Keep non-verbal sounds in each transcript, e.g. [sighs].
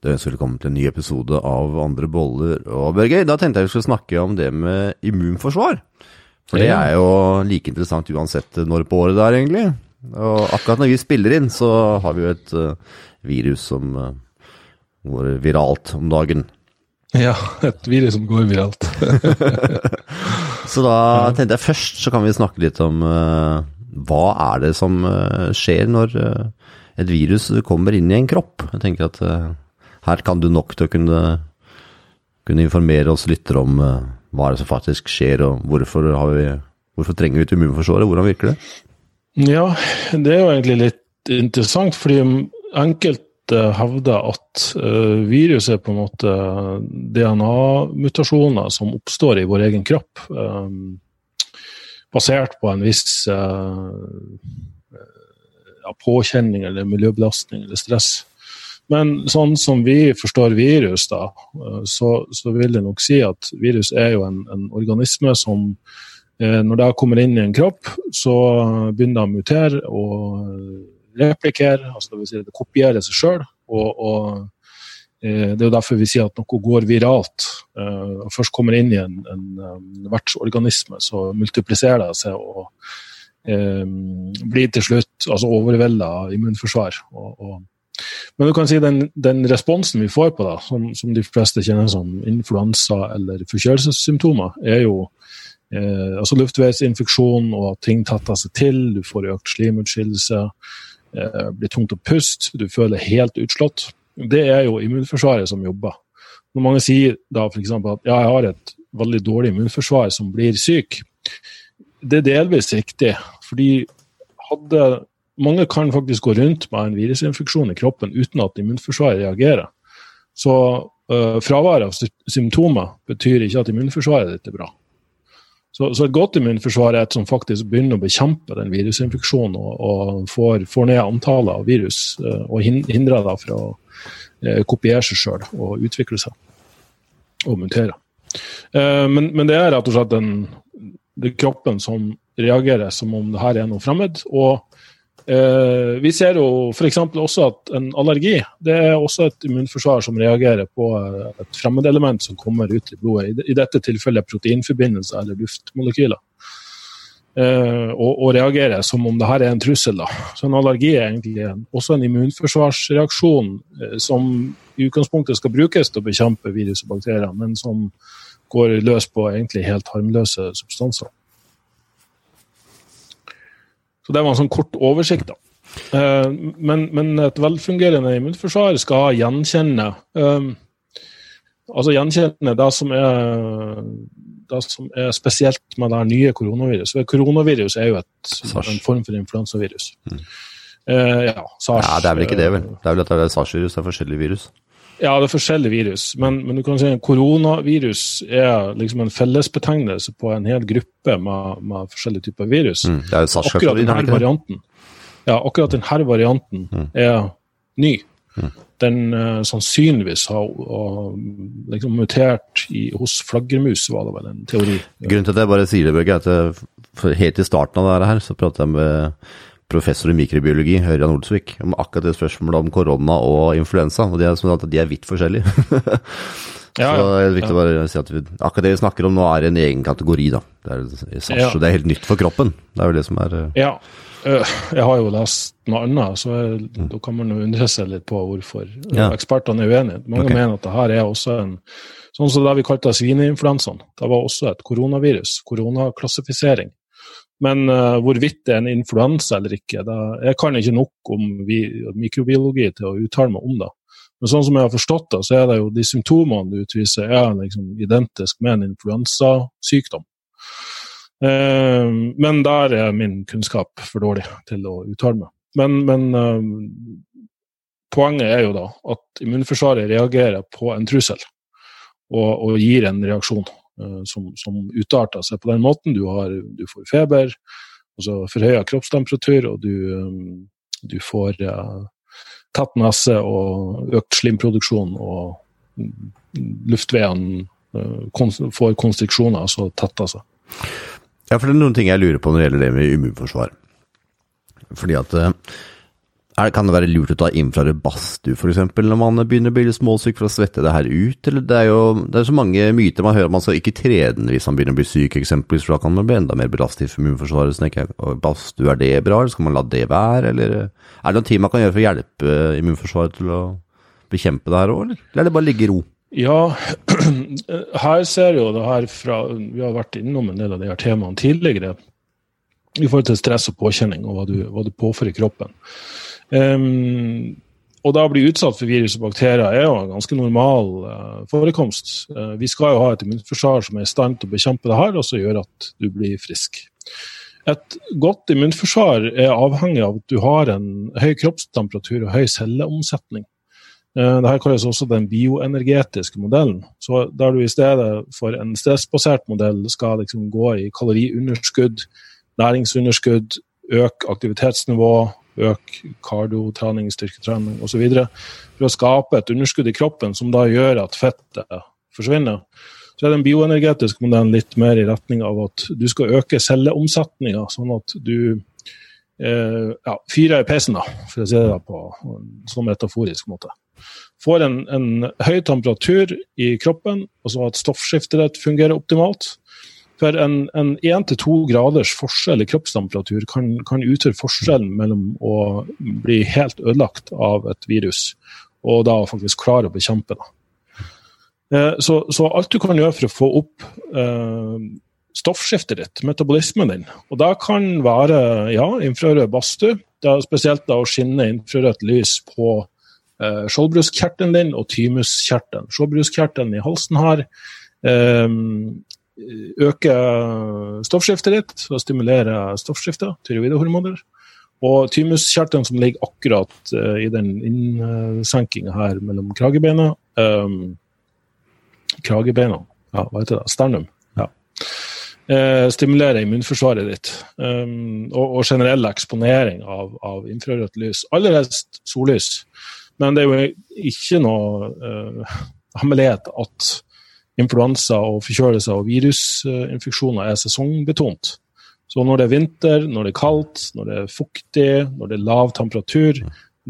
Det ønsker velkommen til en ny episode av Andre boller og burger. Da tenkte jeg vi skulle snakke om det med immunforsvar. For det er jo like interessant uansett når på året det er, egentlig. Og akkurat når vi spiller inn, så har vi jo et uh, virus som uh, går viralt om dagen. Ja, et virus som går viralt. [laughs] så da tenkte jeg først så kan vi snakke litt om uh, hva er det som skjer når et virus kommer inn i en kropp. Jeg tenker at her kan du nok til å kunne, kunne informere oss litt om uh, hva det som faktisk skjer, og hvorfor, vi, hvorfor trenger vi et immunforsvar, hvordan virker det? Ja, det er jo egentlig litt interessant, fordi enkelte hevder at uh, virus er på en måte DNA-mutasjoner som oppstår i vår egen kropp, um, basert på en viss uh, påkjenning eller miljøbelastning eller stress. Men sånn som vi forstår virus, da, eh, så, så vil jeg nok si at virus er jo en, en organisme som eh, når det kommer inn i en kropp, så begynner det å mutere og replikere, altså det vil si det kopierer seg sjøl. Og, og eh, det er jo derfor vi sier at noe går viralt. Og først kommer inn i en, en vertsorganisme, så multipliserer det seg og eh, blir til slutt altså overvelda immunforsvar. og, og men du kan si den, den responsen vi får på det, som, som, de fleste kjenner som influensa eller forkjølelsessymptomer, er jo eh, altså luftveisinfeksjon og at ting tetter seg til, du får økt slimutskillelse, eh, blir tungt å puste, du føler helt utslått. Det er jo immunforsvaret som jobber. Når mange sier da f.eks. at ja, jeg har et veldig dårlig immunforsvar som blir syk, det er delvis riktig. fordi hadde mange kan faktisk gå rundt med en virusinfeksjon i kroppen uten at immunforsvaret reagerer. Så uh, fravær av symptomer betyr ikke at immunforsvaret ditt er bra. Så, så, et godt immunforsvar er et som faktisk begynner å bekjempe den virusinfeksjonen og, og får, får, ned antallet av virus uh, og hindrer det fra å uh, kopiere seg sjøl og utvikle seg og mutere. Men, men, det er rett og slett den, er kroppen som reagerer som om det her er noe fremmed. og vi ser jo f.eks. også at en allergi det er også et immunforsvar som reagerer på eh, et fremmedelement som kommer ut i blodet. I, dette tilfellet proteinforbindelser eller luftmolekyler. Eh, og, og, reagerer som om det her er en trussel. Da. Så en allergi er egentlig en, også en immunforsvarsreaksjon eh, som i utgangspunktet skal brukes til å bekjempe virus og bakterier, men som går løs på egentlig helt harmløse substanser. Så det var en sånn kort oversikt, da. Uh, men, men, et velfungerende immunforsvar skal gjenkjenne uh, Altså gjenkjenne det som er det som er spesielt med det nye koronaviruset. Koronavirus er jo et, en form for influensavirus. Mm. Uh, ja, SARS. Ja, det er vel ikke det, vel? Det er vel at det er SARS-virus, det er forskjellige virus? Ja, det er forskjellige virus, men, men du kan si at koronavirus er liksom en fellesbetegnelse på en hel gruppe med, med forskjellige typer virus. Mm, det er jo akkurat denne varianten, ja, akkurat denne varianten mm. er ny. Mm. Den uh, sannsynligvis har uh, liksom mutert i, hos flaggermus, var det vel en teori. Grunnen til at jeg bare sier det, Børge, er at jeg, helt i starten av det her så pratet jeg med professor i mikrobiologi, Ørjan Olsvik, om akkurat det spørsmålet om korona og influensa. og De er, sånn de er vidt forskjellige. [laughs] ja, så det er viktig ja. å bare si at vi, akkurat det vi snakker om nå, er en egen kategori. da. Det er SARS, ja. og det er helt nytt for kroppen. Det er jo det som er uh... Ja. Jeg har jo lest noe annet, så jeg, mm. da kan man jo undre seg litt på hvorfor ja. ekspertene er uenige. Mange okay. mener at det her er også en Sånn som det vi kalte svineinfluensaen. Det var også et koronavirus. Koronaklassifisering. Men uh, hvorvidt det er en influensa eller ikke, da, jeg kan ikke nok om vi, mikrobiologi til å uttale meg om det. Men sånn som jeg har forstått det, så er det jo de symptomene du utviser, er liksom identisk med en influensasykdom. Uh, men der er min kunnskap for dårlig til å uttale meg. Men, men uh, poenget er jo da at immunforsvaret reagerer på en trussel og, og gir en reaksjon. Eh, som, som utarter seg på den måten. Du, har, du får feber, altså forhøya kroppstemperatur, og du, eh, du får uh, tett nese og økt slimproduksjon, og luftveiene får konstriksjoner, altså tetter seg. Ja, for det er noen ting jeg lurer på når det gjelder det med immunforsvar. Fordi at Er, kan det være lurt å ta infrarød badstue f.eks. når man begynner å bli småsyk for å svette det her ut? Eller det er jo det er så mange myter man hører man skal ikke trene hvis man begynner å bli syk, eksempelvis, for da kan man bli enda mer belastet for immunforsvaret. Så tenker jeg, badstue, er det bra, eller skal man la det være, eller er det noen ting man kan gjøre for å hjelpe immunforsvaret til å bekjempe det her òg, eller? eller er det bare å ligge i ro? Ja, [clears throat] her ser jo det her fra Vi har vært innom en del av de her temaene tidligere i forhold til stress og påkjenning og hva du, hva du påfører kroppen. Um, og da å bli utsatt for virus og bakterier er jo en ganske normal uh, forekomst. Uh, vi skal jo ha et immunforsvar som er i stand til å bekjempe det her, og som gjør at du blir frisk. Et godt immunforsvar er avhengig av at du har en høy kroppstemperatur og høy celleomsetning. Uh, Dette kalles også den bioenergetiske modellen. Så Der du i stedet for en stressbasert modell skal liksom gå i kaloriunderskudd, næringsunderskudd, øke aktivitetsnivå, øke kardiotrening, styrketrening osv. For å skape et underskudd i kroppen som da gjør at fettet forsvinner. Så er den bioenergetiske modellen litt mer i retning av at du skal øke celleomsetninga, sånn at du eh, ja, fyrer i peisen, da, for å si det på en sånn metaforisk måte. Får en, en høy temperatur i kroppen, altså at stoffskiftet ditt fungerer optimalt. For en én til to graders forskjell i kroppstemperatur kan, kan, utgjøre forskjellen mellom å bli helt ødelagt av et virus og da faktisk klare å bekjempe det. Eh, så, så, alt du kan gjøre for å få opp eh, stoffskiftet ditt, metabolismen din, og det kan være ja, infrarød badstue, spesielt da å skinne infrarødt lys på eh, skjoldbruskkjertelen din og thymuskjertelen. Skjoldbruskkjertelen i halsen her. Eh, øke stoffskiftet ditt og stimulere stoffskiftet, tyroidehormoner. Og thymuskjertelen som ligger akkurat uh, i den innsenkinga her mellom kragebeina um, Kragebeina, ja, hva heter det? Sternum. Ja. Uh, stimulere immunforsvaret ditt. Um, og, og, generell eksponering av, av infrarødt lys. Aller helst sollys. Men det er jo ikke noe uh, hemmelighet at influensa og forkjølelser og virusinfeksjoner er sesongbetont. Så når det er vinter, når det er kaldt, når det er fuktig, når det er lav temperatur,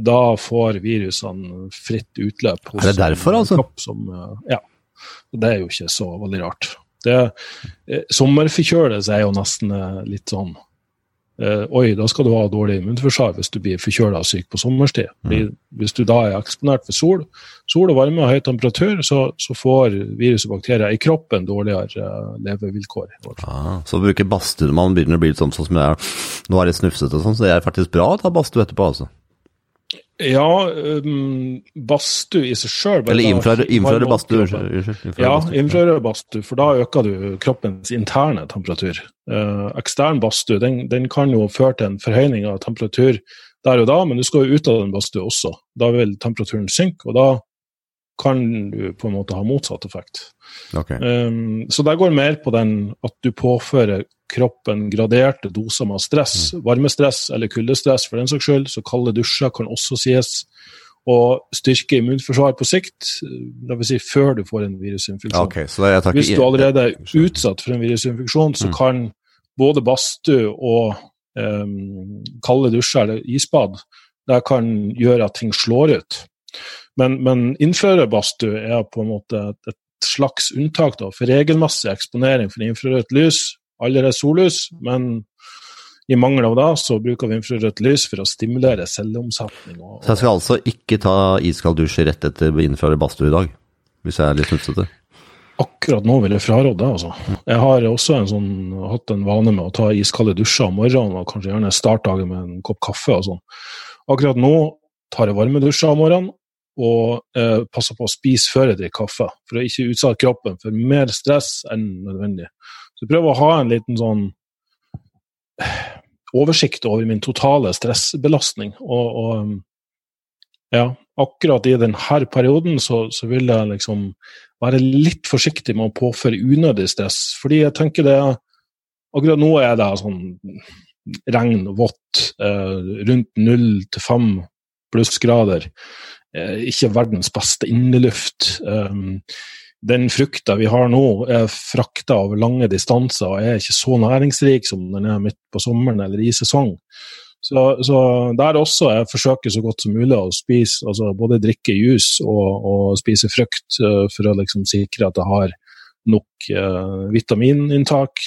da får virusene fritt utløp. Hos er det derfor, altså? Som, ja. Det er jo ikke så veldig rart. Det, eh, sommerforkjølelse er jo nesten eh, litt sånn eh, oi, da skal du ha dårlig immunforsvar hvis du blir forkjøla og syk på sommerstid. Mm. Hvis du da er eksponert for sol, sol og varme og høy temperatur, så, så får virus og bakterier i kroppen dårligere uh, levevilkår. Ah, så å bruke badstue når man begynner å bli litt sånn, sånn som jeg er, nå er litt snufsete og sånn, så det er faktisk bra å ta badstue etterpå, altså? Ja, um, badstue i seg sjøl Eller infrarød badstue. Ja, infrarød badstue, for da øker du kroppens interne temperatur. Uh, ekstern badstue den, den, kan jo føre til en forhøyning av temperatur der og da, men du skal jo ut av den badstua også. Da vil temperaturen synke, og da kan du på en måte ha motsatt effekt. Okay. Um, så det går mer på den at du påfører kroppen graderte doser med stress. Mm. Varmestress eller kuldestress for den saks skyld. Så kalde dusjer kan også sies å styrke immunforsvar på sikt. Dvs. Si før du får en virusinfeksjon. Okay, Hvis du allerede er utsatt for en virusinfeksjon, så mm. kan både badstue og um, kalde dusjer eller isbad det kan gjøre at ting slår ut. Men, men infrarødbadstue er på en måte et, et slags unntak da, for regelmessig eksponering for infrarødt lys alle er sollys, men i mangel av det så bruker vi infrarødt lys for å stimulere celleomsetning. Og, så jeg skal altså ikke ta iskald dusj rett etter infrarød badstue i dag, hvis jeg er litt snufsete? Akkurat nå vil jeg fraråde det, altså. Jeg har også en sånn, hatt en vane med å ta iskalde dusjer om morgenen, og kanskje gjerne starte dagen med en kopp kaffe og sånn. Akkurat nå tar jeg varme dusjer om morgenen, og eh, passer på å spise før jeg drikker kaffe, for å ikke utsette kroppen for mer stress enn nødvendig. Så prøver å ha en liten sånn [sighs] oversikt over min totale stressbelastning. Og, og um, ja, akkurat i denne perioden så, så, vil jeg liksom være litt forsiktig med å påføre unødig stress. Fordi jeg tenker det Akkurat nå er det sånn regn vått, eh, rundt null til fem plussgrader. Eh, ikke verdens beste inneluft. Um, den frukta vi har nå, er frakta over lange distanser og er ikke så næringsrik som den er midt på sommeren eller i sesong. Så, så, der også jeg forsøker så godt som mulig å spise, altså både drikke juice og, og spise frukt uh, for å liksom sikre at jeg har nok eh, vitamininntak.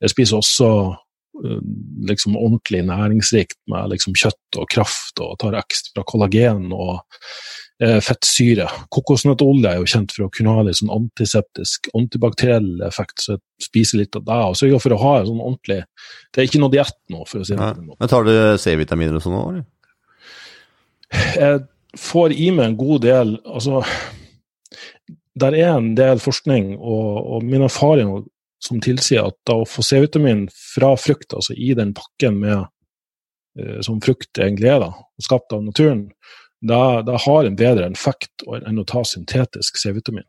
Jeg spiser også uh, liksom ordentlig næringsrikt med liksom kjøtt og kraft og tar ekstra kollagen og Eh, fettsyre. Kokosnøttolje er jo kjent for å kunne ha litt sånn antiseptisk, antibakteriell effekt, så jeg spiser litt av det. Og sørger for å ha en sånn ordentlig Det er ikke noe diett nå, for å si det på den måten. Men tar du C-vitaminer og sånn òg, eller? Jeg får i meg en god del Altså, der er en del forskning og, og min erfaring som tilsier at da å få C-vitamin fra frukt, altså i den pakken med eh, som frukt egentlig er, da, skapt av naturen, det har en bedre effekt enn å ta syntetisk C-vitamin.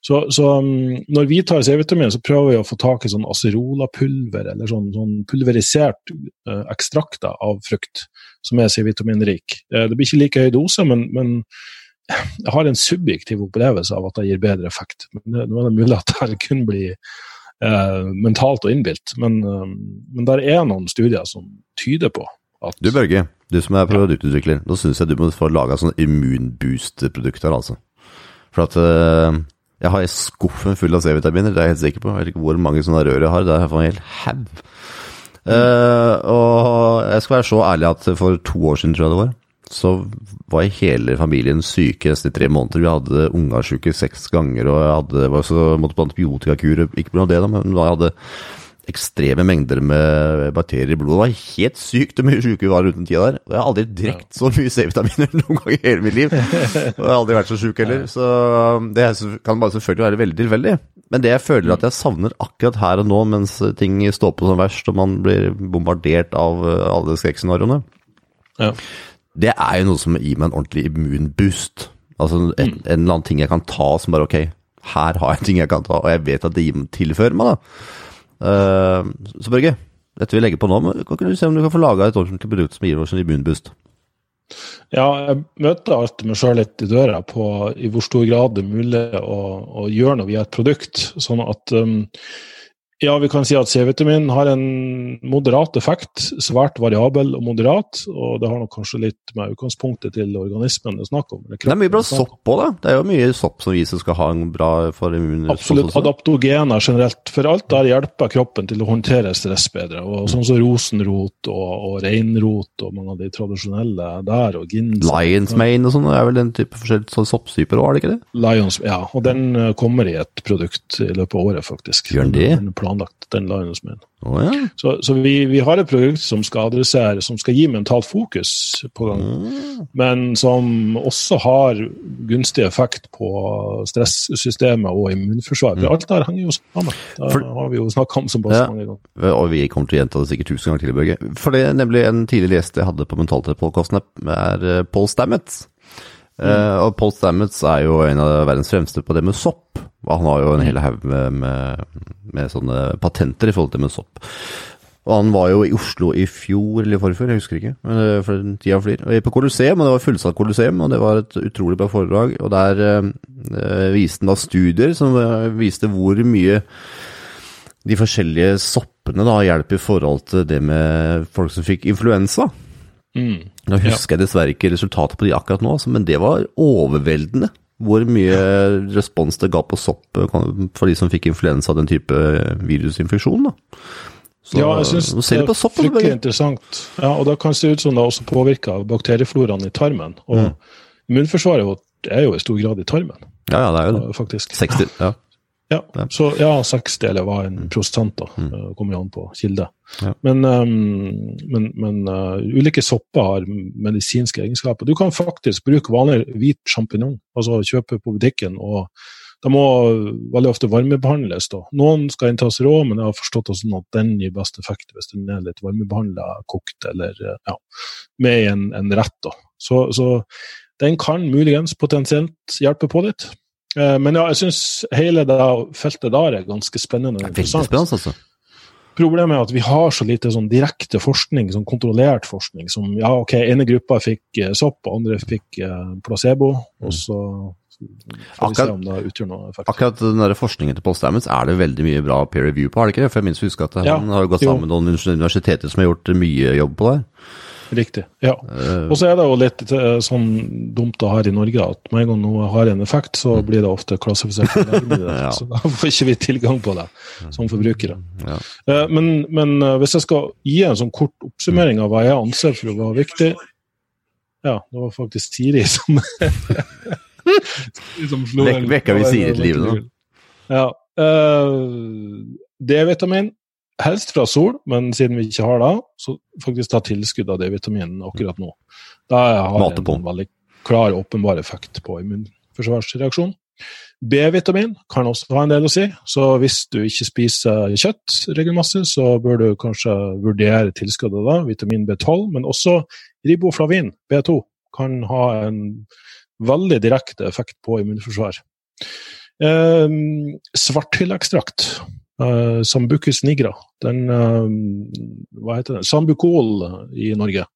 Så, så, um, når vi tar C-vitamin, så prøver vi å få tak i sånn acerola-pulver, eller sånn, sånn pulverisert uh, ekstrakter av frukt som er C-vitaminrik. Uh, det blir ikke like høy dose, men, men, jeg har en subjektiv opplevelse av at det gir bedre effekt. Men nå er det mulig at det kun blir uh, mentalt og innbilt, men, um, men det er noen studier som tyder på at Du Børge, du som er produktutvikler, nå syns jeg du må få laga sånn immunboost-produkt her, altså. For at uh, jeg har skuffen full av C-vitaminer, det er jeg helt sikker på. Jeg vet ikke hvor mange sånne rør jeg har, det er en hel haug. Uh, og jeg skal være så ærlig at for to år siden, tror jeg det var, så var hele familien syke nesten i tre måneder. Vi hadde ungasjuke seks ganger, og jeg hadde, var så, måtte på antibiotikakur. Ikke pga. det, da, men jeg hadde ekstreme mengder med bakterier i blodet. Det var helt sykt hvor mye syke vi var rundt den tida der. Og jeg har aldri drukket så mye C-vitaminer [laughs] noen gang i hele mitt liv. Og jeg har aldri vært så syk heller. Så um, det kan bare selvfølgelig være veldig tilfeldig. Men det jeg føler at jeg savner akkurat her og nå, mens ting står på som verst og man blir bombardert av uh, alle skrekkscenarioene, ja. det er jo noe som gir meg en ordentlig immunboost. Altså en, en eller annen ting jeg kan ta som bare ok, her har jeg ting jeg kan ta, og jeg vet at det tilfører meg. da. Uh, så Børge, dette vi legger på nå, men kan du se om du kan få laga et ordentlig produkt som gir oss en immunboost? Ja, jeg møter alltid meg sjøl litt i døra på i hvor stor grad det er mulig å, å gjøre noe via et produkt. Sånn at um, ja, vi kan si at C-vitamin har en moderat effekt. Svært variabel og moderat. Og det har nok kanskje litt med utgangspunktet til organismen det er snakk om. Det er mye bra sopp òg, da. Det er jo mye sopp som viser skal ha en bra for immunresponsen. Absolutt. Adaptogener generelt. For alt der hjelper kroppen til å håndtere stress bedre. Og sånn som rosenrot og, og reinrot og mange av de tradisjonelle der, og ginseng. Lions mane og sånn, er vel den type forskjellige soppstyper òg, er det ikke det? Lions, ja. Og den eh, kommer i et produkt i løpet av året, faktisk. Gjør den det? Den planlagt, den Mane. Oh, ja. Så, så vi, vi, har et produkt som skal adressere, som skal gi mentalt fokus på gang, mm. men som også har gunstig effekt på stressystemet og immunforsvaret. For mm. alt der henger jo sammen. Det For, har vi jo snakka om så ja, mange ganger. Og vi kommer til å gjenta det sikkert tusen ganger til, Børge. For det er nemlig en tidligere gjest jeg hadde på Mentalterapeutkosten, er eh, Paul Stammet. Uh, og Paul Stamets er jo en av verdens fremste på det med sopp. Han har jo en hel haug med, med, med, sånne patenter i forhold til med sopp. Og han var jo i Oslo i fjor eller forfjor, jeg husker ikke. Men eh, for tida flyr. På Colosseum, og det var fullsatt Colosseum, og det var et utrolig bra foredrag. Og der uh, viste han da studier som viste hvor mye de forskjellige soppene da hjelper i forhold til det med folk som fikk influensa. Mm. Nå husker jeg dessverre ikke resultatet på de akkurat nå, altså, men det var overveldende hvor mye respons det ga på sopp eh, for de som fikk influensa av den type virusinfeksjon. da. Så, ja, jeg syns det er sopp, fryktelig interessant. Ja, og Da kan det se ut som det også påvirker bakteriefloraen i tarmen. Og mm. immunforsvaret vårt er jo i stor grad i tarmen. Ja, ja det er jo det. Faktisk. 60, ja. Ja, så ja, seks deler var en prosent, da. Mm. Eh, kommer jo an på kilde. Ja. Men, um, men, men uh, ulike sopper har medisinske egenskaper. Du kan faktisk bruke vanlig hvit sjampinjong, altså kjøpe på butikken. og de må veldig ofte varmebehandles. da. Noen skal inntas rå, men jeg har forstått det sånn at den gir best effekt hvis den er litt varmebehandla, kokt eller ja, med i en, en rett. da. Så, så den kan muligens potensielt hjelpe på litt. Eh, men ja, jeg syns hele det feltet der er ganske spennende. Veldig spennende, altså. Problemet er at vi har så lite sånn direkte forskning, sånn kontrollert forskning. Som ja, ok, ene gruppa fikk eh, sopp, og andre fikk eh, placebo. Og så får vi se om det utgjør noe effekt. Akkurat den der forskningen til Paul Stamets er det veldig mye bra peer review på, er det ikke det? For jeg minst husker at han ja, har gått sammen med noen universiteter som har gjort mye jobb på det. Riktig. ja. Eh, Og så er det jo litt eh, sånn dumt å ha her i Norge at med en gang noe har en effekt, så blir det ofte klassifisert som legemiddel. [laughs] Ja. [laughs] Så da får ikke vi tilgang på det som forbrukere. ja. Eh, Men, men hvis jeg skal gi en sånn kort oppsummering av hva jeg anser for å være viktig Ja, det var faktisk Siri som [laughs] som slo Vek- vekka vi Siri til live nå? Ja. D-vitamin, helst fra sol, men siden vi ikke har det, så faktisk ta tilskudd av D-vitaminen akkurat nå. Det har jeg en veldig klar, åpenbar effekt på immunforsvarsreaksjon. B-vitamin kan også ha en del å si, så hvis du ikke spiser kjøtt regelmessig, så bør du kanskje vurdere tilskudd av det, vitamin B12, men også riboflavin, B2, kan ha en veldig direkte effekt på immunforsvar. Eh, Svarthyllekstrakt, eh, Sambucus nigra, den uh, hva heter den? Sambukol i Norge,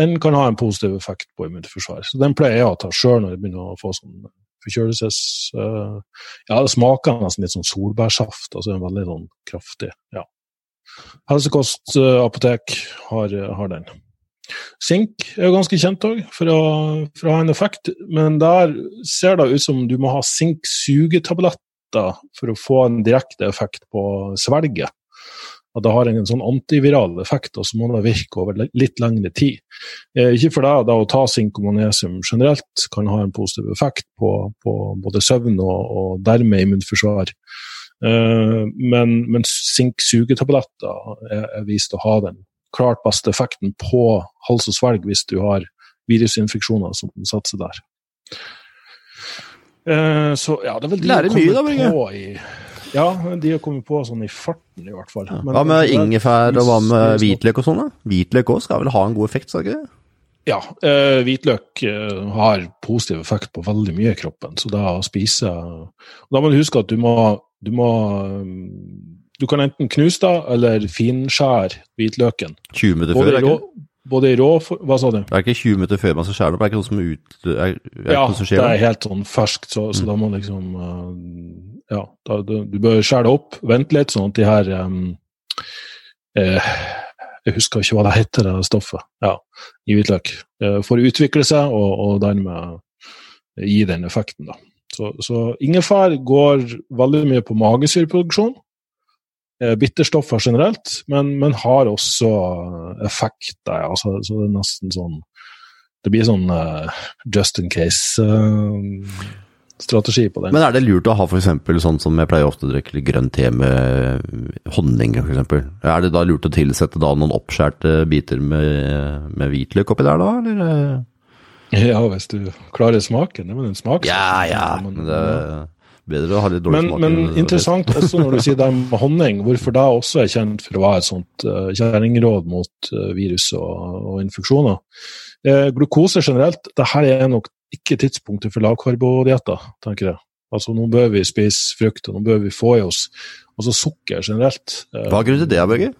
den kan ha en positiv effekt på immunforsvar. Så den pleier jeg å ta sjøl når jeg begynner å få sånn forkjølelses... Uh, ja, det smaker nesten litt sånn solbærsaft, altså en veldig sånn kraftig. ja. Helsekost apotek har, har den. Sink er jo ganske kjent òg, for, å- for å ha en effekt. Men der ser det ut som du må ha sink-sugetabletter for å få en direkte effekt på svelget. At det har en sånn antiviral effekt, og så må det virke over litt lengre tid. Eh, ikke for deg, da å ta sink og magnesium generelt kan ha en positiv effekt på, på både søvn og, og dermed immunforsvar. Eh, men, men sink-sugetabletter er, er vist å ha den klart beste effekten på hals og svelg hvis du har virusinfeksjoner som satser der. Eh, så ja, det er vel de Lærer mye da, Børge. Ja, de har kommet på sånn i farten, i hvert fall. Men- Hva med ingefær, og hva med hvitløk og sånn? da? Hvitløk òg skal vel ha en god effekt, skal ikke det? Ja, eh, hvitløk eh, har positiv effekt på veldig mye i kroppen. Så da å spise Da må du huske at du må, du må Du kan enten knuse det eller finskjære hvitløken. 20 minutter før? ikke, både i rå Hva sa du? det er ikke 20 minutter før man skal skjære det opp? Er ikke noe som ut... Er, er det Ja, som det er helt sånn ferskt, så, så da må liksom eh, Ja, da, du, du bør skjære det opp, vente litt, sånn at de her um, eh, Jeg husker ikke hva det heter, det stoffet ja, i hvitløk. eh, får utvikle seg, og, og dermed gi den effekten, da. Så, så ingefær går veldig mye på magesyreproduksjon. Eh, Bitterstoffer generelt, men, men har også effekter. Ja. Så, så det er nesten sånn Det blir sånn uh, just in case-strategi på den. Men er det lurt å ha eksempel sånn som jeg pleier ofte å drikke grønn te med honning, f.eks. Er det da lurt å tilsette da noen oppskjærte biter med, med hvitløk oppi der da, eller? Ja, hvis du klarer smaken. Det er en smak. Ja, ja, Men, det bedre å ha litt dårlig men, smak. men interessant også når du sier det med honning, hvorfor det også er kjent for å være et sånt uh, kjerringråd mot uh, virus og, og infeksjoner. Eh, glukose generelt, det her er nok ikke tidspunktet for lavkarbodietter, tenker jeg. Altså Nå bør vi spise frukt, og nå bør vi få i oss altså sukker generelt. Hva er grunnen til det, Børge?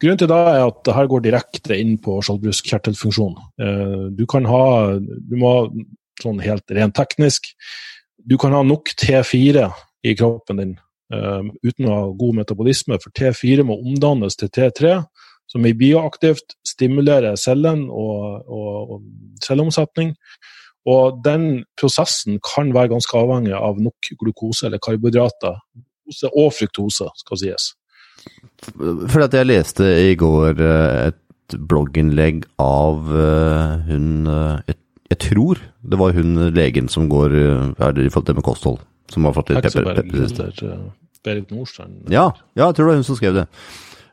Grunnen til det er at det her går direkte inn på skjoldbruskkjertelfunksjon. Eh, Du kan ha, du må sånn helt rent teknisk, du kan ha nok T4 i kroppen din um, uten å ha god metabolisme, for T4 må omdannes til T3, som er bioaktivt, stimulerer cellen og, og, og celleomsetning. Og den prosessen kan være ganske avhengig av nok glukose eller karbohydrater, Glukose og fruktose, skal sies. For at jeg leste i går eh, et blogginnlegg av eh, hun eh, jeg, tror det var hun legen som går eh, er det i forhold til med kosthold, som har fått litt pepper. Berit Nordstrand. Ja, ja, jeg tror det var hun som skrev det.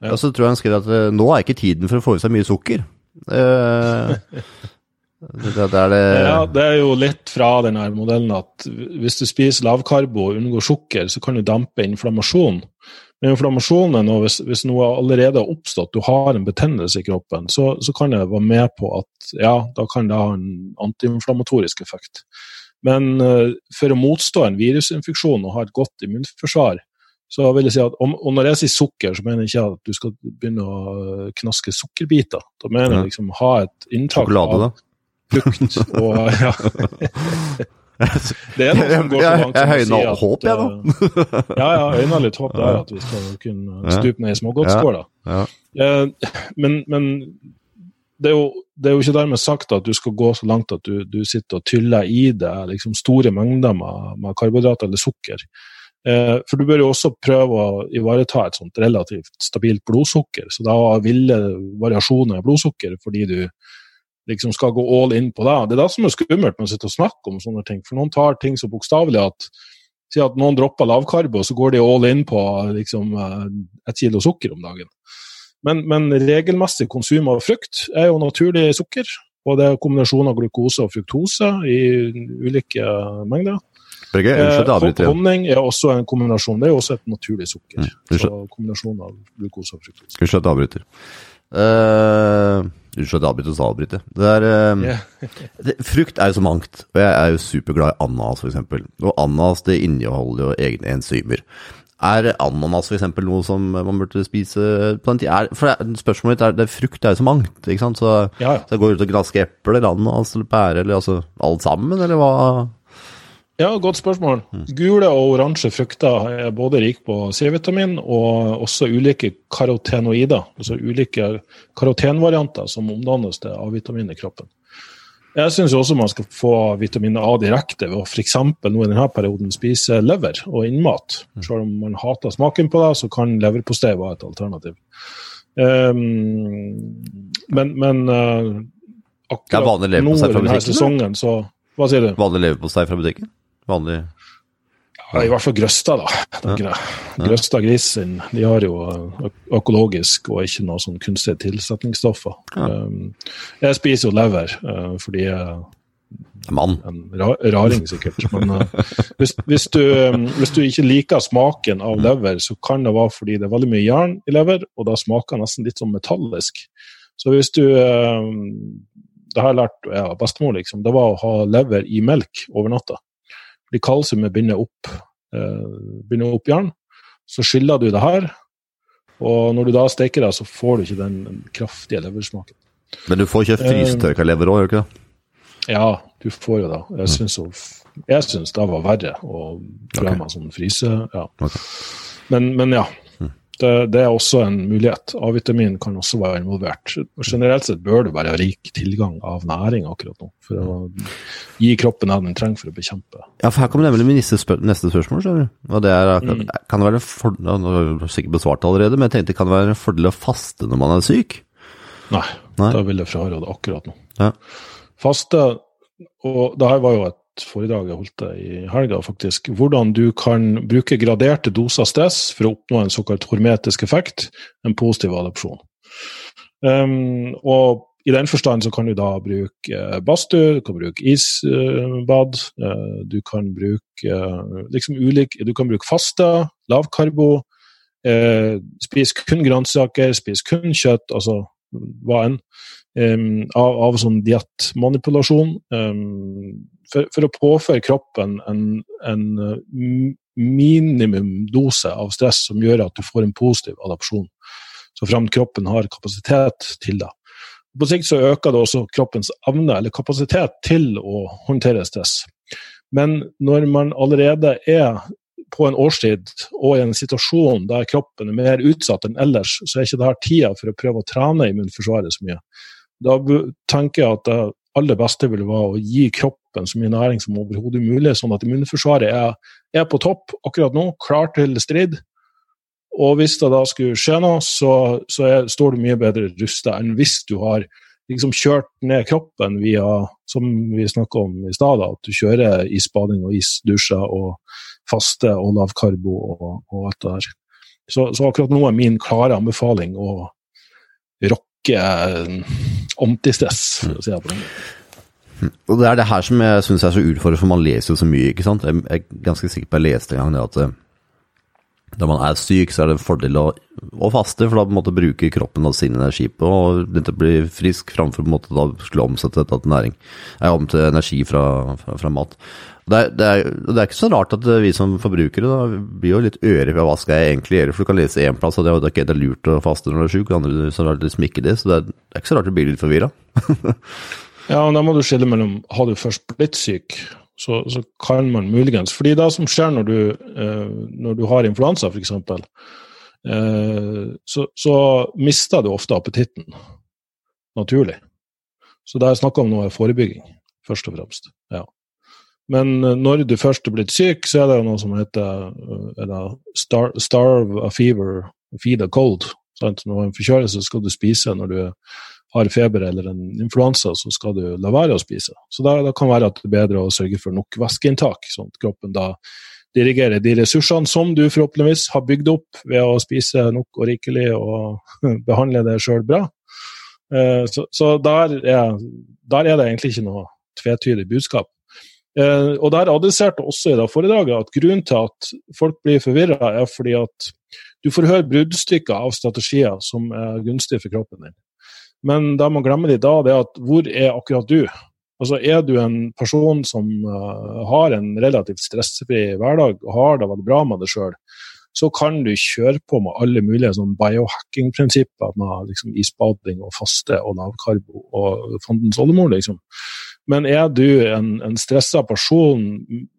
Ja. Og så tror jeg hun skrev at eh, nå er ikke tiden for å få i seg mye sukker. Eh, [laughs] det, det det Ja, det er jo litt fra denne modellen at hvis du spiser lavkarbo og unngår sukker, så kan du dampe inflammasjon. Men inflammasjonen, og hvis, hvis noe allerede har oppstått, du har en betennelse i kroppen, så, så kan det være med på at ja, da kan det ha en antiinflammatorisk effekt. Men uh, for å motstå en virusinfeksjon og ha et godt immunforsvar, så vil jeg si at, om, og når jeg sier sukker, så mener jeg ikke at du skal begynne å eh, knaske sukkerbiter. Da mener jeg liksom ha et inntak Sjokolade, av frukt og [laughs] ja. [laughs] Det er noe som går så langt som å si at, håp, jeg, da. eh, ja, ja, øyner litt håp der, at vi skal kunne stupe ned i smågodtskåla. Ja. ja. Men, men det, er jo, det, er jo, ikke dermed sagt at du skal gå så langt at du, du sitter og tyller i deg liksom store mengder med, med karbohydrater eller sukker. Eh, for du bør jo også prøve å ivareta et sånt relativt stabilt blodsukker. Så da ville variasjoner i blodsukker fordi du liksom skal gå all in på det. Det er det som er skummelt med å sitte og snakke om sånne ting. For noen tar ting så bokstavelig at Si at noen dropper lavkarbo, så går de all in på liksom, eh, et kilo sukker om dagen. Men, men, regelmessig konsum av frukt er jo naturlig sukker. Og det er kombinasjon av glukose og fruktose i ulike mengder. Børge, unnskyld, avbryter igjen. Honning er også en kombinasjon. Det er jo også et naturlig sukker. Mm, så kombinasjon av glukose og fruktose. Unnskyld at jeg avbryter. Uh, Unnskyld at jeg avbryter, så avbryter det er, uh, [laughs] yeah. Frukt er jo så mangt, og jeg er jo superglad i ananas f.eks. Og ananas det inneholder jo egne enzymer. Er ananas f.eks. noe som man burde spise på den tida? for det, Spørsmålet mitt er det, frukt er jo så mangt, ikke sant? Så, ja, ja. så jeg går ut og gransker epler, ananas eller pære, eller altså alt sammen, eller hva? Ja, godt spørsmål. Mm. Gule og oransje frukter er både rik på C-vitamin og også ulike karotenoider, altså ulike karotenvarianter som omdannes til A-vitamin i kroppen. Jeg syns også man skal få vitamin A direkte ved å f.eks. nå i denne perioden spise lever og innmat. Mm. Selv om man hater smaken på det, så kan leverpostei være et alternativ. Um, men, men uh, akkurat nå i denne sesongen, så Hva sier du? Vanlig leverpostei fra butikken? Vanlig ja, I hvert fall Grøsta, da. Ja. Grøsta grisen de har jo økologisk og ikke noe sånn kunstige tilsetningsstoffer. Ja. Um, jeg spiser jo lever uh, fordi jeg Mann. En ra raring, sikkert. Men uh, hvis, hvis, du, um, hvis, du, ikke liker smaken av lever, så kan det være fordi det er veldig mye jern i lever, og da smaker nesten litt sånn metallisk. Så hvis du uh, Det har jeg lært av ja, bestemor, liksom. Det var å ha lever i melk over natta. Fordi kalsiumet binder opp, eh, binder opp jern. Så skiller du det her, og når du da steker det, så får du ikke den kraftige leversmaken. Men du får ikke frysetørka lever òg, gjør du ikke det? Ja, du får jo det. Jeg syns, jeg det var verre å prøve okay. meg sånn fryse. Ja. Okay. Men, men, ja. Det, det, er også en mulighet. A-vitamin kan også være involvert. Generelt sett bør du være rik tilgang av næring akkurat nå, for å gi kroppen det den trenger for å bekjempe. Ja, for her kommer nemlig min neste, spør neste spørsmål. skjønner du. Og det er, mm. Kan det være en fordel, nå har du sikkert besvart allerede, men jeg tenkte kan det være en fordel å faste når man er syk? Nei, Nei? da vil jeg fraråde akkurat nå. Ja. Faste, og det her var jo et foredrag jeg holdt i helga, faktisk. Hvordan du kan bruke graderte doser stress for å oppnå en såkalt hormetisk effekt, en positiv adopsjon. Um, og i den forstand så kan du da bruke uh, badstue, du kan bruke isbad, uh, du kan bruke uh, liksom ulik Du kan bruke faste, lavkarbo, spis kun grønnsaker, spis kun kjøtt, altså hva enn. Um, av, av sånn diettmanipulasjon. Um, for, for, å påføre kroppen en, en uh, minimumdose av stress som gjør at du får en positiv adopsjon. Så fremt kroppen har kapasitet til det. På sikt så øker det også kroppens evne eller kapasitet til å håndtere stress. Men når man allerede er på en årstid og i en situasjon der kroppen er mer utsatt enn ellers, så er ikke det her tida for å prøve å trene immunforsvaret så mye. Da tenker jeg at det aller beste vil være å gi kroppen så mye næring som overhodet mulig, sånn at immunforsvaret er, er, på topp akkurat nå, klar til strid. Og hvis det da skulle skje noe, så, så er, står du mye bedre rusta enn hvis du har liksom kjørt ned kroppen via, som vi snakka om i stad, at du kjører isbading og isdusjer og faste og lavkarbo og, og alt det der. Så, så, akkurat nå er min klare anbefaling å rocke antistress, for å si det på den. Og Det er det her som jeg syns er så utfordrende, for man leser jo så mye. ikke sant? Jeg er ganske sikker på jeg leste en gang det at når da man er syk, så er det en fordel å, å faste, for da på en måte bruker kroppen av sin energi på å bli frisk, framfor på en måte da skulle omsette dette til næring. Jeg om til energi fra, fra, fra mat. Det er, det, er, det er, ikke så rart at vi som forbrukere da, blir jo litt øre på hva skal jeg egentlig gjøre, for du kan lese én plass at det er ikke lurt å faste når du er syk, og andre så er det liksom det, så det er, det er ikke så rart du blir litt forvirra. [laughs] ja, og da må du skille mellom har du først blitt syk, så, så kan man muligens fordi det som skjer når du, eh, når du har influensa, f.eks., eh, så, så mister du ofte appetitten naturlig. Så det er snakk om noe forebygging, først og fremst. Ja. Men eh, når du først er blitt syk, så er det jo noe som heter eller, star, starve a fever, feed a cold. Sant? Når du har en forkjølelse, skal du spise. Når du har feber eller en influensa, så skal du la være å spise. Så da, da kan det være at det er bedre å sørge for nok væskeinntak, sånn at kroppen da dirigerer de ressursene som du forhåpentligvis har bygd opp ved å spise nok og rikelig og [laughs] behandle det sjøl bra. Uh, så, så der, er, der, er, det egentlig ikke noe tvetydig budskap. Uh, og Der adresserte også i det foredraget at grunnen til at folk blir forvirra, er fordi at du får høre bruddstykker av strategier som er gunstige for kroppen din. Men det man glemmer litt da, det er at hvor er akkurat du? Altså Er du en person som uh, har en relativt stressfri hverdag og har det veldig bra med deg sjøl, så kan du kjøre på med alle mulige sånn biohacking-prinsipper med liksom, isbading og faste og lavkarbo og fandens oldemor, liksom. Men er du en, en stressa person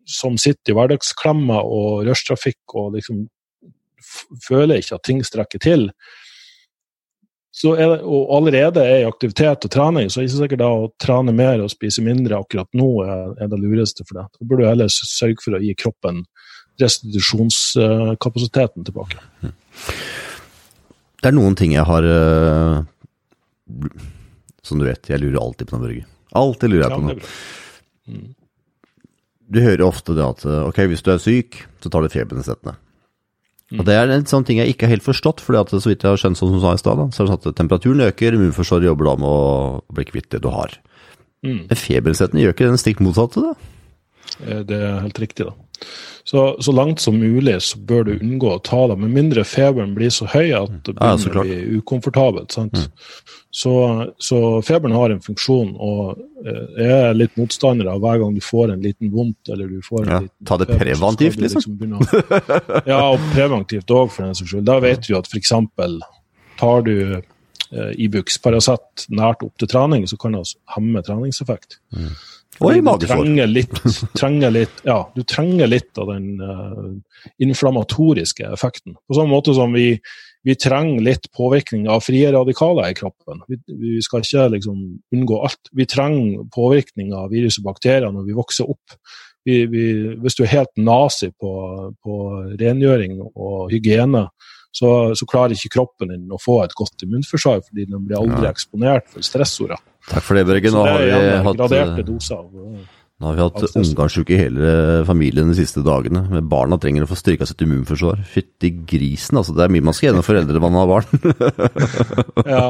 som sitter i hverdagsklemma og rushtrafikk og liksom føler ikke at ting strekker til, det, og allerede er i aktivitet og trening, så er det ikke sikkert da å trene mer og spise mindre akkurat nå er, er det lureste for deg. Da burde du heller sørge for å gi kroppen restitusjonskapasiteten tilbake. Det er noen ting jeg har uh, Som du vet, jeg lurer alltid på noe, Børge. Alltid lurer jeg på noe. Mm. Du hører ofte det at ok, hvis du er syk, så tar du febernesettende. Og Det er en sånn ting jeg ikke har helt forstått, at så vidt jeg har skjønt som du sa i stad, så er det sånn at temperaturen øker, immunforsvaret jobber da med å bli kvitt det du har. Mm. Men febernedsettende gjør ikke den stikk motsatte, da? Eh, det er helt riktig, da. Så, så, langt som mulig så bør du unngå å ta det, med mindre feberen blir så høy at det begynner ja, å bli ukomfortabelt. Mm. Så, så, feberen har en funksjon, og eh, jeg er litt motstander av hver gang du får en liten vondt eller du får en ja, liten Ta det feber, preventivt, liksom? liksom ja, og preventivt òg, for den saks skyld. Da vet vi at f.eks. tar du eh, Ibux Paracet nært opp til trening, så kan det hemme treningseffekt. Mm. Og i magesår. Trenger litt, trenger litt, ja, du trenger litt av den uh, inflammatoriske effekten. På samme måte som vi, vi, trenger litt påvirkning av frie radikaler i kroppen. Vi, vi skal ikke liksom, unngå alt. Vi trenger påvirkning av virus og bakterier når vi vokser opp. Vi, hvis du er helt nazi på, på rengjøring og hygiene, så, så, klarer ikke kroppen din å få et godt immunforsvar, fordi den blir aldri ja. eksponert for stressorder. Takk for det, Børge. Nå har hatt graderte av nå har vi hatt omgangsuke i hele familien de siste dagene. Men Barna trenger å få styrka sitt immunforsvar. Fytti grisen, altså. Det er mye man skal gjennom foreldre når man har barn. [laughs] ja.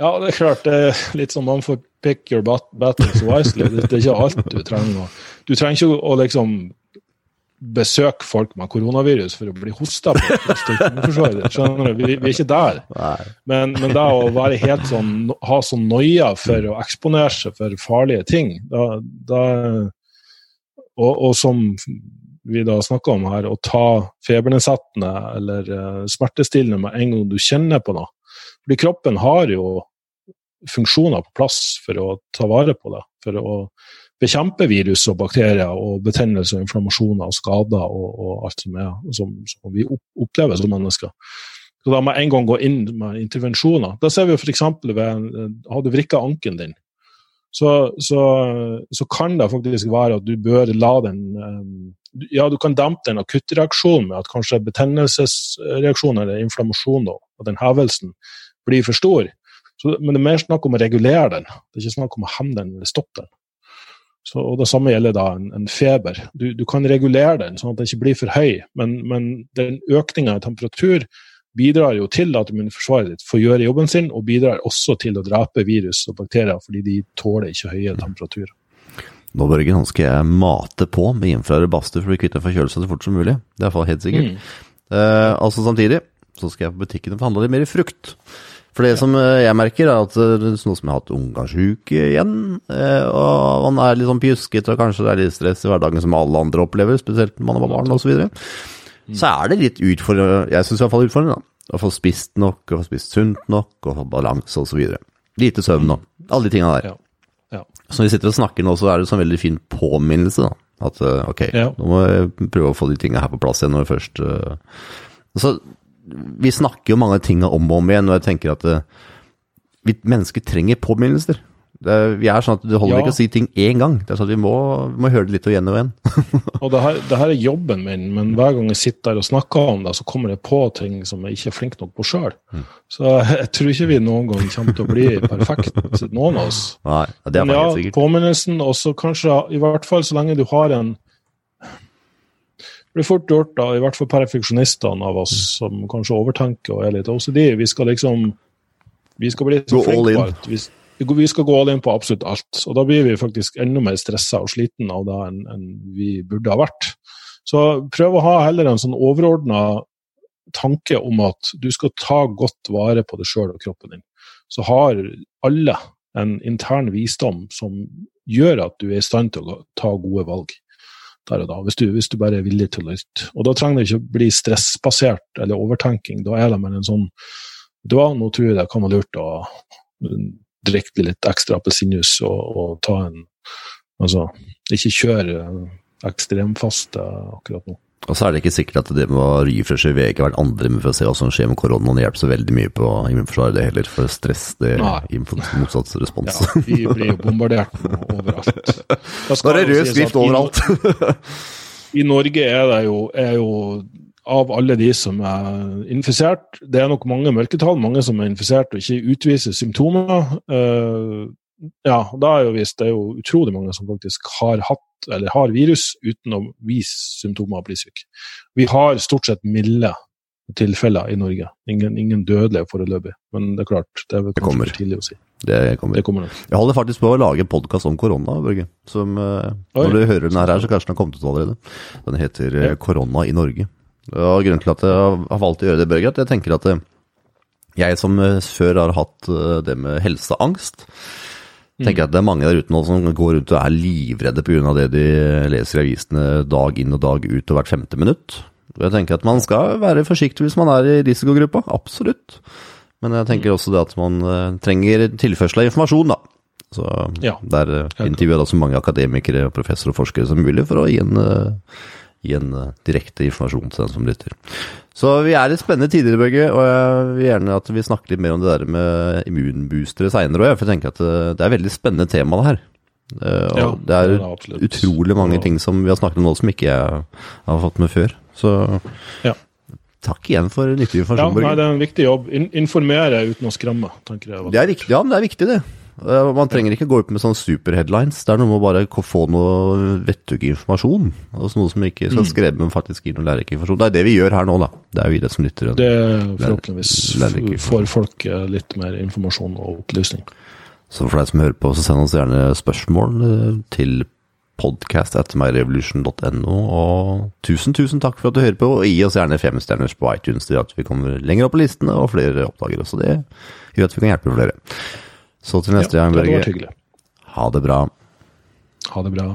ja. det er klart. Det er litt sånn man får pick your battles wisely. Det er ikke alt du trenger. Du trenger ikke å liksom besøke folk med koronavirus for å bli hosta på. Skjønner du? Vi, vi, er ikke der. Men, men det å være helt sånn, ha sånn noia for å eksponere seg for farlige ting, da, da og, og, som vi da snakker om her, å ta febernedsettende eller uh, smertestillende med en gang du kjenner på noe. Fordi kroppen har jo funksjoner på plass for å ta vare på det. For å bekjempe virus og bakterier og betennelse og inflammasjoner og skader og, og alt som, er, som, som vi opplever som mennesker. Så Da må en gang gå inn med intervensjoner. Da ser vi f.eks. ved Har du vrikka anken din, så, så, så, kan det faktisk være at du bør la den eh, Ja, du kan dempe den akuttreaksjonen med at kanskje betennelsesreaksjon eller inflammasjon og den hevelsen blir for stor. Så, men det er mer snakk om å regulere den. Det er ikke snakk om å hemme den eller stoppe den. Så, og Det samme gjelder da en, en feber. Du, du, kan regulere den sånn at den ikke blir for høy, men, men den økninga i temperatur bidrar jo til at immunforsvaret ditt får gjøre jobben sin, og bidrar også til å drepe virus og bakterier, fordi de tåler ikke høye temperaturer. Nå Børgen, nå skal jeg mate på med infrarød badstue for å bli kvitt en forkjølelse så fort som mulig. Det er iallfall helt sikkert. Mm. Eh, altså Samtidig så skal jeg på butikken og forhandle litt mer i frukt. For det som eh, jeg merker, er at er noe som jeg har hatt omgangsuke igjen, eh, og man er litt sånn pjusket, og kanskje det er litt stress i hverdagen som alle andre opplever, spesielt når man var barn osv., så, videre. så er det litt utfordrende, jeg syns iallfall utfordrende, da. Å få spist nok, å få spist sunt nok, å få balanse osv. Lite søvn og alle de tinga der. Ja. Ja. Så når vi sitter og snakker nå, så er det en sånn veldig fin påminnelse, da. At eh, ok, ja. nå må jeg prøve å få de tinga her på plass igjen når jeg først Så vi snakker jo mange ting om og om igjen, og jeg tenker at uh, vi mennesker trenger påminnelser. Det, vi er sånn at Det holder Ja. ikke å si ting én gang. Det er sånn at Vi må, vi må høre det litt og igjen og igjen. [laughs] Og det her, det her er jobben min, men hver gang jeg sitter der og snakker om det, så kommer jeg på ting som jeg ikke er flink nok på sjøl. Mm. Så jeg tror ikke vi noen gang kommer til å bli perfekt, noen av oss. Nei, det er Men ja, påminnelsen, og så kanskje, i hvert fall så lenge du har en Det blir fort gjort, da, i hvert fall perfeksjonistene av oss som kanskje overtenker og er litt OCD. Vi skal liksom Vi skal bli så all flinke in. på alt. Vi- vi skal gå all in på absolutt alt. Og da blir vi faktisk enda mer stressa og sliten av det enn, enn vi burde ha vært. Så prøv å ha heller en sånn overordna tanke om at du skal ta godt vare på deg sjøl og kroppen din. Så har alle en intern visdom som gjør at du er i stand til å ta gode valg der og da, hvis du, hvis du bare er villig til å lytte. Og da trenger det ikke å bli stressbasert eller overtenking. Da er det mer en sånn Du hva, nå tror jeg det kan være lurt å drikke litt ekstra appelsinjuice og, og ta en Altså, ikke kjøre ekstremfaste akkurat nå. Og så er det ikke sikkert at det med å refreshe VG hvert andre med for å se hva som skjer med koronaen, hjelper så veldig mye på immunforsvaret, det heller. For stress, det motsatt respons. Ja, vi blir jo bombardert overalt. Da er det rød skrift at i- overalt. I Norge er det jo, er jo av alle de som er infisert, det er nok mange mørketall, mange som er infisert og ikke utviser symptomer. Ja, da er jo vist, det er jo utrolig mange som faktisk har hatt eller har virus uten å vise symptomer og bli syk. Vi har stort sett milde tilfeller i Norge. Ingen, ingen dødelige foreløpig. Men det er klart, det er vel kanskje for tidlig å si. Det kommer. Det kommer. Jeg holder faktisk på å lage podkast om korona, Børge. Som, eh, når du hører den her, så kanskje den har kommet ut allerede. Den heter eh, Ja. 'Korona i Norge'. Og Grunnen til at jeg har valgt å gjøre det, Børge, at jeg tenker at eh, jeg som før har hatt det med helseangst, tenker at det er mange der ute nå som går rundt og er livredde pga. det de leser i avisene dag inn og dag ut og hvert femte minutt. Jeg tenker at man skal være forsiktig hvis man er i risikogruppa, absolutt. Men jeg tenker også det at man eh, trenger tilførsel av informasjon, da. Så Ja. der uh, intervjuer jeg så mange akademikere, professorer og forskere som mulig for å gi en, eh, gi en eh, direkte informasjon til den som lytter. Så vi er i spennende tider, Børge, og jeg vil gjerne at vi snakker litt mer om det der med immunboostere seinere òg, for jeg tenker at eh, det er et veldig spennende tema, det her. Eh, og Ja, det er det er utrolig mange ja. ting som vi har snakket om nå som ikke jeg har fått med før. Så Ja. takk igjen for nyttig Ja, informasjon, nei, det er en viktig jobb. In informere uten å skremme, tenker jeg. Det er riktig, ja, men det er viktig, det. Man trenger ikke gå ut med sånne superheadlines. Det er noe med å bare få noe vettug informasjon. Altså noe som ikke Mm. skal skrevet, men faktisk gir noe lærerinformasjon. Det er det vi gjør her nå, da. Det er jo vi det som lytter. Det forhåpentligvis får folk eh, litt mer informasjon og opplysning. Så for deg som hører på, så send oss gjerne spørsmål eh, til podcast etter myrevolution.no. Og tusen, tusen takk for at du hører på, og gi oss gjerne femstjerners på iTunes. Det gjør at vi kommer lenger opp på listene, og flere oppdager oss. Og det gjør at vi kan hjelpe flere. Så til neste Ja, gang, Børge. Ha det bra. Ha det bra.